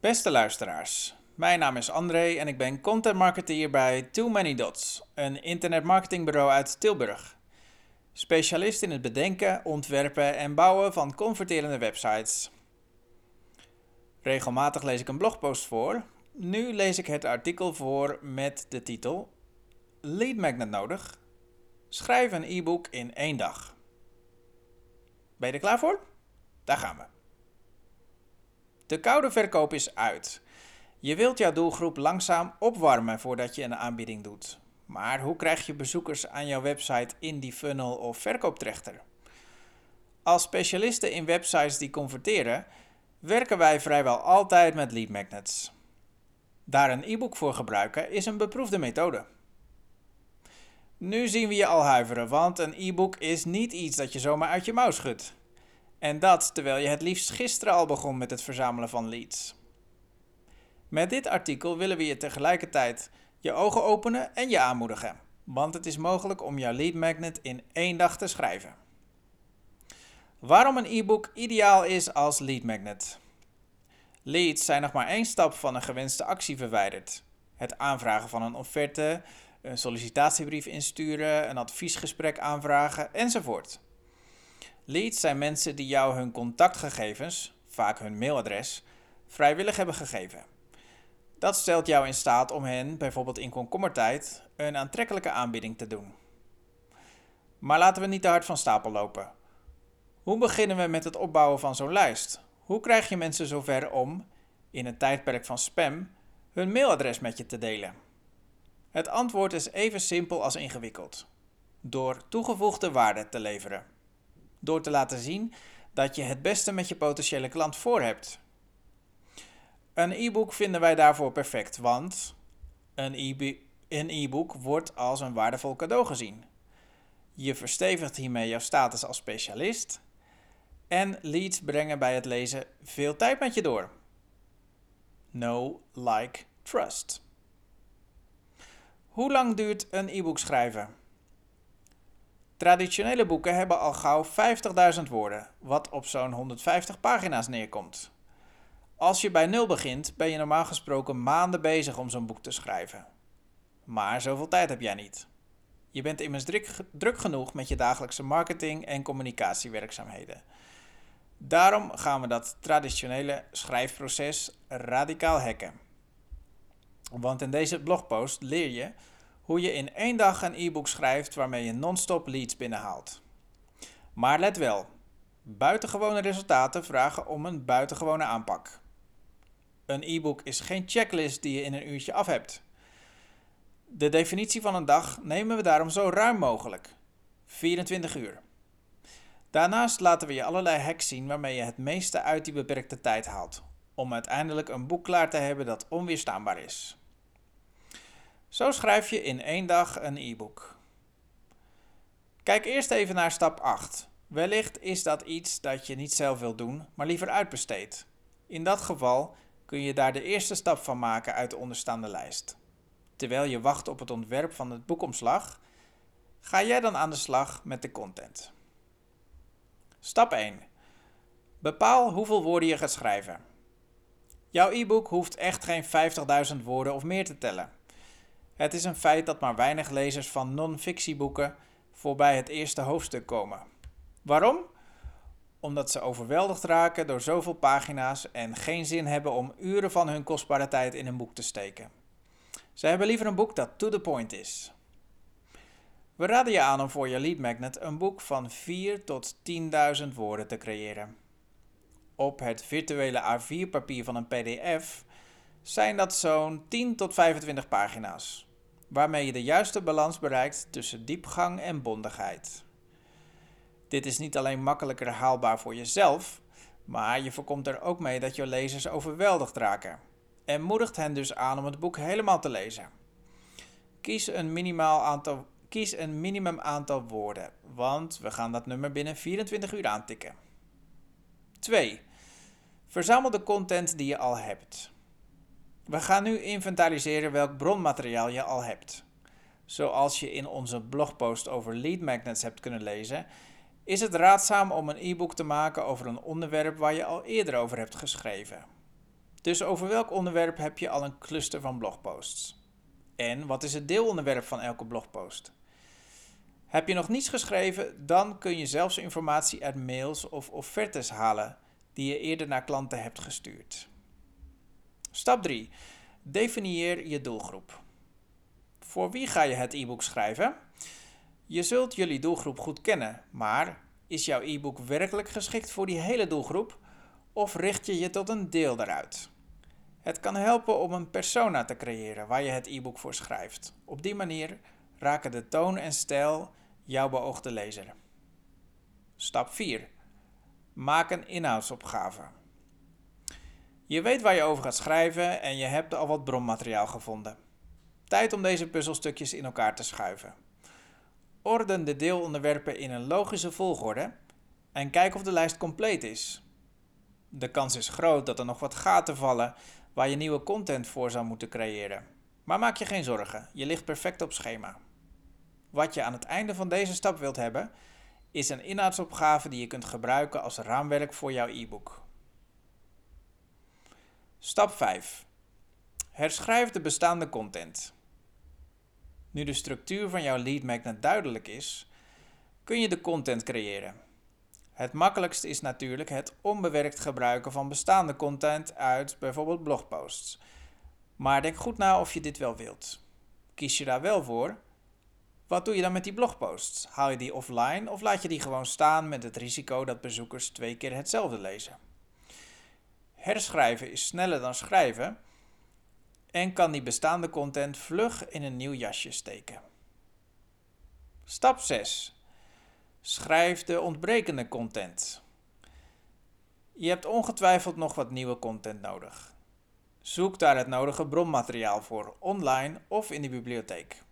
Beste luisteraars, mijn naam is André en ik ben content marketeer bij Too Many Dots, een internetmarketingbureau uit Tilburg. Specialist in het bedenken, ontwerpen en bouwen van converterende websites. Regelmatig lees ik een blogpost voor. Nu lees ik het artikel voor met de titel Lead Magnet nodig. Schrijf een e-book in één dag. Ben je er klaar voor? Daar gaan we. De koude verkoop is uit. Je wilt jouw doelgroep langzaam opwarmen voordat je een aanbieding doet. Maar hoe krijg je bezoekers aan jouw website in die funnel of verkooptrechter? Als specialisten in websites die converteren, werken wij vrijwel altijd met lead magnets. Daar een e-book voor gebruiken is een beproefde methode. Nu zien we je al huiveren, want een e-book is niet iets dat je zomaar uit je mouw schudt. En dat terwijl je het liefst gisteren al begon met het verzamelen van leads. Met dit artikel willen we je tegelijkertijd je ogen openen en je aanmoedigen, want het is mogelijk om jouw lead magnet in één dag te schrijven. Waarom een e-book ideaal is als lead magnet? Leads zijn nog maar één stap van een gewenste actie verwijderd. Het aanvragen van een offerte, een sollicitatiebrief insturen, een adviesgesprek aanvragen enzovoort. Leads zijn mensen die jou hun contactgegevens, vaak hun mailadres, vrijwillig hebben gegeven. Dat stelt jou in staat om hen, bijvoorbeeld in komkommertijd, een aantrekkelijke aanbieding te doen. Maar laten we niet te hard van stapel lopen. Hoe beginnen we met het opbouwen van zo'n lijst? Hoe krijg je mensen zover om, in een tijdperk van spam, hun mailadres met je te delen? Het antwoord is even simpel als ingewikkeld. Door toegevoegde waarde te leveren. Door te laten zien dat je het beste met je potentiële klant voor hebt. Een e-book vinden wij daarvoor perfect, want een e-book wordt als een waardevol cadeau gezien. Je verstevigt hiermee jouw status als specialist en leads brengen bij het lezen veel tijd met je door. No, like, trust. Hoe lang duurt een e-book schrijven? Traditionele boeken hebben al gauw 50.000 woorden, wat op zo'n 150 pagina's neerkomt. Als je bij nul begint, ben je normaal gesproken maanden bezig om zo'n boek te schrijven. Maar zoveel tijd heb jij niet. Je bent immers druk, genoeg met je dagelijkse marketing en communicatiewerkzaamheden. Daarom gaan we dat traditionele schrijfproces radicaal hacken. Want in deze blogpost leer je hoe je in één dag een e-book schrijft waarmee je non-stop leads binnenhaalt. Maar let wel, buitengewone resultaten vragen om een buitengewone aanpak. Een e-book is geen checklist die je in een uurtje af hebt. De definitie van een dag nemen we daarom zo ruim mogelijk: 24 uur. Daarnaast laten we je allerlei hacks zien waarmee je het meeste uit die beperkte tijd haalt, om uiteindelijk een boek klaar te hebben dat onweerstaanbaar is. Zo schrijf je in één dag een e-book. Kijk eerst even naar stap 8. Wellicht is dat iets dat je niet zelf wilt doen, maar liever uitbesteedt. In dat geval kun je daar de eerste stap van maken uit de onderstaande lijst. Terwijl je wacht op het ontwerp van het boekomslag, ga jij dan aan de slag met de content. Stap 1. Bepaal hoeveel woorden je gaat schrijven. Jouw e-book hoeft echt geen 50.000 woorden of meer te tellen. Het is een feit dat maar weinig lezers van non-fictieboeken voorbij het eerste hoofdstuk komen. Waarom? Omdat ze overweldigd raken door zoveel pagina's en geen zin hebben om uren van hun kostbare tijd in een boek te steken. Ze hebben liever een boek dat to the point is. We raden je aan om voor je lead magnet een boek van 4 tot 10.000 woorden te creëren. Op het virtuele A4-papier van een PDF zijn dat zo'n 10 tot 25 pagina's waarmee je de juiste balans bereikt tussen diepgang en bondigheid. Dit is niet alleen makkelijker haalbaar voor jezelf, maar je voorkomt er ook mee dat je lezers overweldigd raken en moedigt hen dus aan om het boek helemaal te lezen. Kies een, minimaal aantal, kies een minimum aantal woorden, want we gaan dat nummer binnen 24 uur aantikken. 2. Verzamel de content die je al hebt. We gaan nu inventariseren welk bronmateriaal je al hebt. Zoals je in onze blogpost over lead magnets hebt kunnen lezen, is het raadzaam om een e-book te maken over een onderwerp waar je al eerder over hebt geschreven. Dus over welk onderwerp heb je al een cluster van blogposts? En wat is het deelonderwerp van elke blogpost? Heb je nog niets geschreven, dan kun je zelfs informatie uit mails of offertes halen die je eerder naar klanten hebt gestuurd. Stap 3. Definieer je doelgroep. Voor wie ga je het e-book schrijven? Je zult jullie doelgroep goed kennen, maar is jouw e-book werkelijk geschikt voor die hele doelgroep of richt je je tot een deel daaruit? Het kan helpen om een persona te creëren waar je het e-book voor schrijft. Op die manier raken de toon en stijl jouw beoogde lezer. Stap 4. Maak een inhoudsopgave. Je weet waar je over gaat schrijven en je hebt al wat bronmateriaal gevonden. Tijd om deze puzzelstukjes in elkaar te schuiven. Orden de deelonderwerpen in een logische volgorde en kijk of de lijst compleet is. De kans is groot dat er nog wat gaten vallen waar je nieuwe content voor zou moeten creëren. Maar maak je geen zorgen, je ligt perfect op schema. Wat je aan het einde van deze stap wilt hebben, is een inhoudsopgave die je kunt gebruiken als raamwerk voor jouw e-book. Stap 5. Herschrijf de bestaande content. Nu de structuur van jouw lead magnet duidelijk is, kun je de content creëren. Het makkelijkst is natuurlijk het onbewerkt gebruiken van bestaande content uit bijvoorbeeld blogposts. Maar denk goed na of je dit wel wilt. Kies je daar wel voor? Wat doe je dan met die blogposts? Haal je die offline of laat je die gewoon staan met het risico dat bezoekers twee keer hetzelfde lezen? Herschrijven is sneller dan schrijven en kan die bestaande content vlug in een nieuw jasje steken. Stap 6. Schrijf de ontbrekende content. Je hebt ongetwijfeld nog wat nieuwe content nodig. Zoek daar het nodige bronmateriaal voor, online of in de bibliotheek.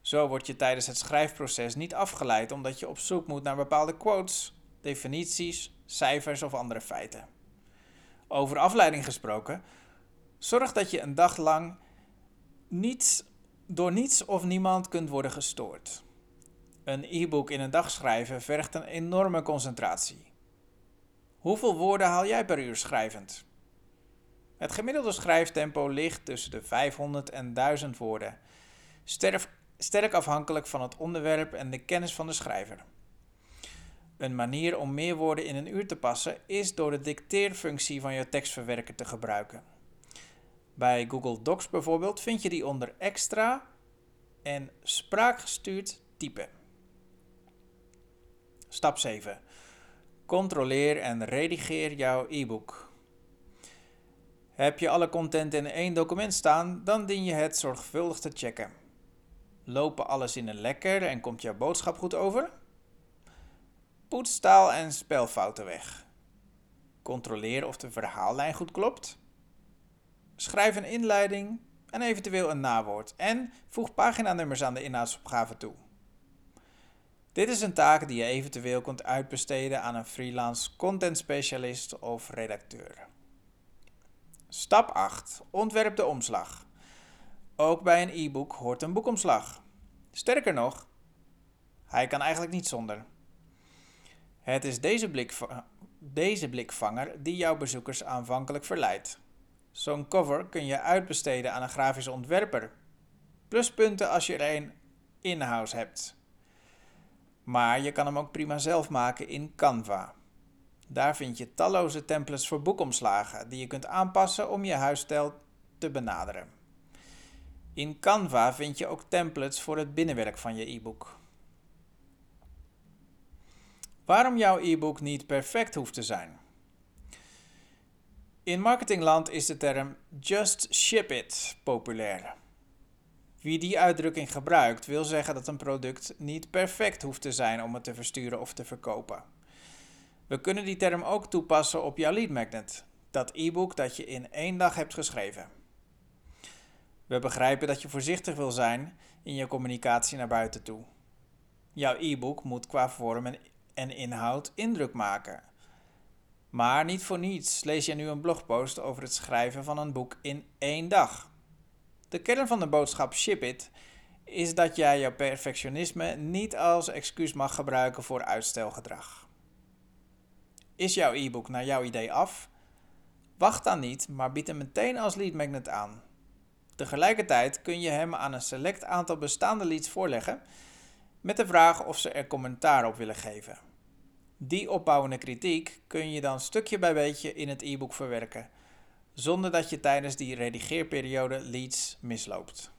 Zo word je tijdens het schrijfproces niet afgeleid omdat je op zoek moet naar bepaalde quotes, definities, cijfers of andere feiten. Over afleiding gesproken, zorg dat je een dag lang niets, door niets of niemand kunt worden gestoord. Een e-book in een dag schrijven vergt een enorme concentratie. Hoeveel woorden haal jij per uur schrijvend? Het gemiddelde schrijftempo ligt tussen de 500 en 1000 woorden, sterk afhankelijk van het onderwerp en de kennis van de schrijver. Een manier om meer woorden in een uur te passen is door de dicteerfunctie van je tekstverwerker te gebruiken. Bij Google Docs bijvoorbeeld vind je die onder extra en spraakgestuurd typen. Stap 7. Controleer en redigeer jouw e-book. Heb je alle content in één document staan, dan dien je het zorgvuldig te checken. Lopen alles in een lekker en komt jouw boodschap goed over? Poets taal- en spelfouten weg. Controleer of de verhaallijn goed klopt. Schrijf een inleiding en eventueel een nawoord en voeg paginanummers aan de inhoudsopgave toe. Dit is een taak die je eventueel kunt uitbesteden aan een freelance content specialist of redacteur. Stap 8. Ontwerp de omslag. Ook bij een e-book hoort een boekomslag. Sterker nog, hij kan eigenlijk niet zonder. Het is deze, deze blikvanger die jouw bezoekers aanvankelijk verleidt. Zo'n cover kun je uitbesteden aan een grafische ontwerper. Pluspunten als je er een in-house hebt. Maar je kan hem ook prima zelf maken in Canva. Daar vind je talloze templates voor boekomslagen die je kunt aanpassen om je huisstijl te benaderen. In Canva vind je ook templates voor het binnenwerk van je e-book. Waarom jouw e-book niet perfect hoeft te zijn? In marketingland is de term just ship it populair. Wie die uitdrukking gebruikt, wil zeggen dat een product niet perfect hoeft te zijn om het te versturen of te verkopen. We kunnen die term ook toepassen op jouw lead magnet, dat e-book dat je in één dag hebt geschreven. We begrijpen dat je voorzichtig wil zijn in je communicatie naar buiten toe. Jouw e-book moet qua vorm en inhoud indruk maken. Maar niet voor niets lees je nu een blogpost over het schrijven van een boek in één dag. De kern van de boodschap Ship It is dat jij jouw perfectionisme niet als excuus mag gebruiken voor uitstelgedrag. Is jouw e-book naar jouw idee af? Wacht dan niet, maar bied hem meteen als lead magnet aan. Tegelijkertijd kun je hem aan een select aantal bestaande leads voorleggen met de vraag of ze er commentaar op willen geven. Die opbouwende kritiek kun je dan stukje bij beetje in het e-book verwerken, zonder dat je tijdens die redigeerperiode leads misloopt.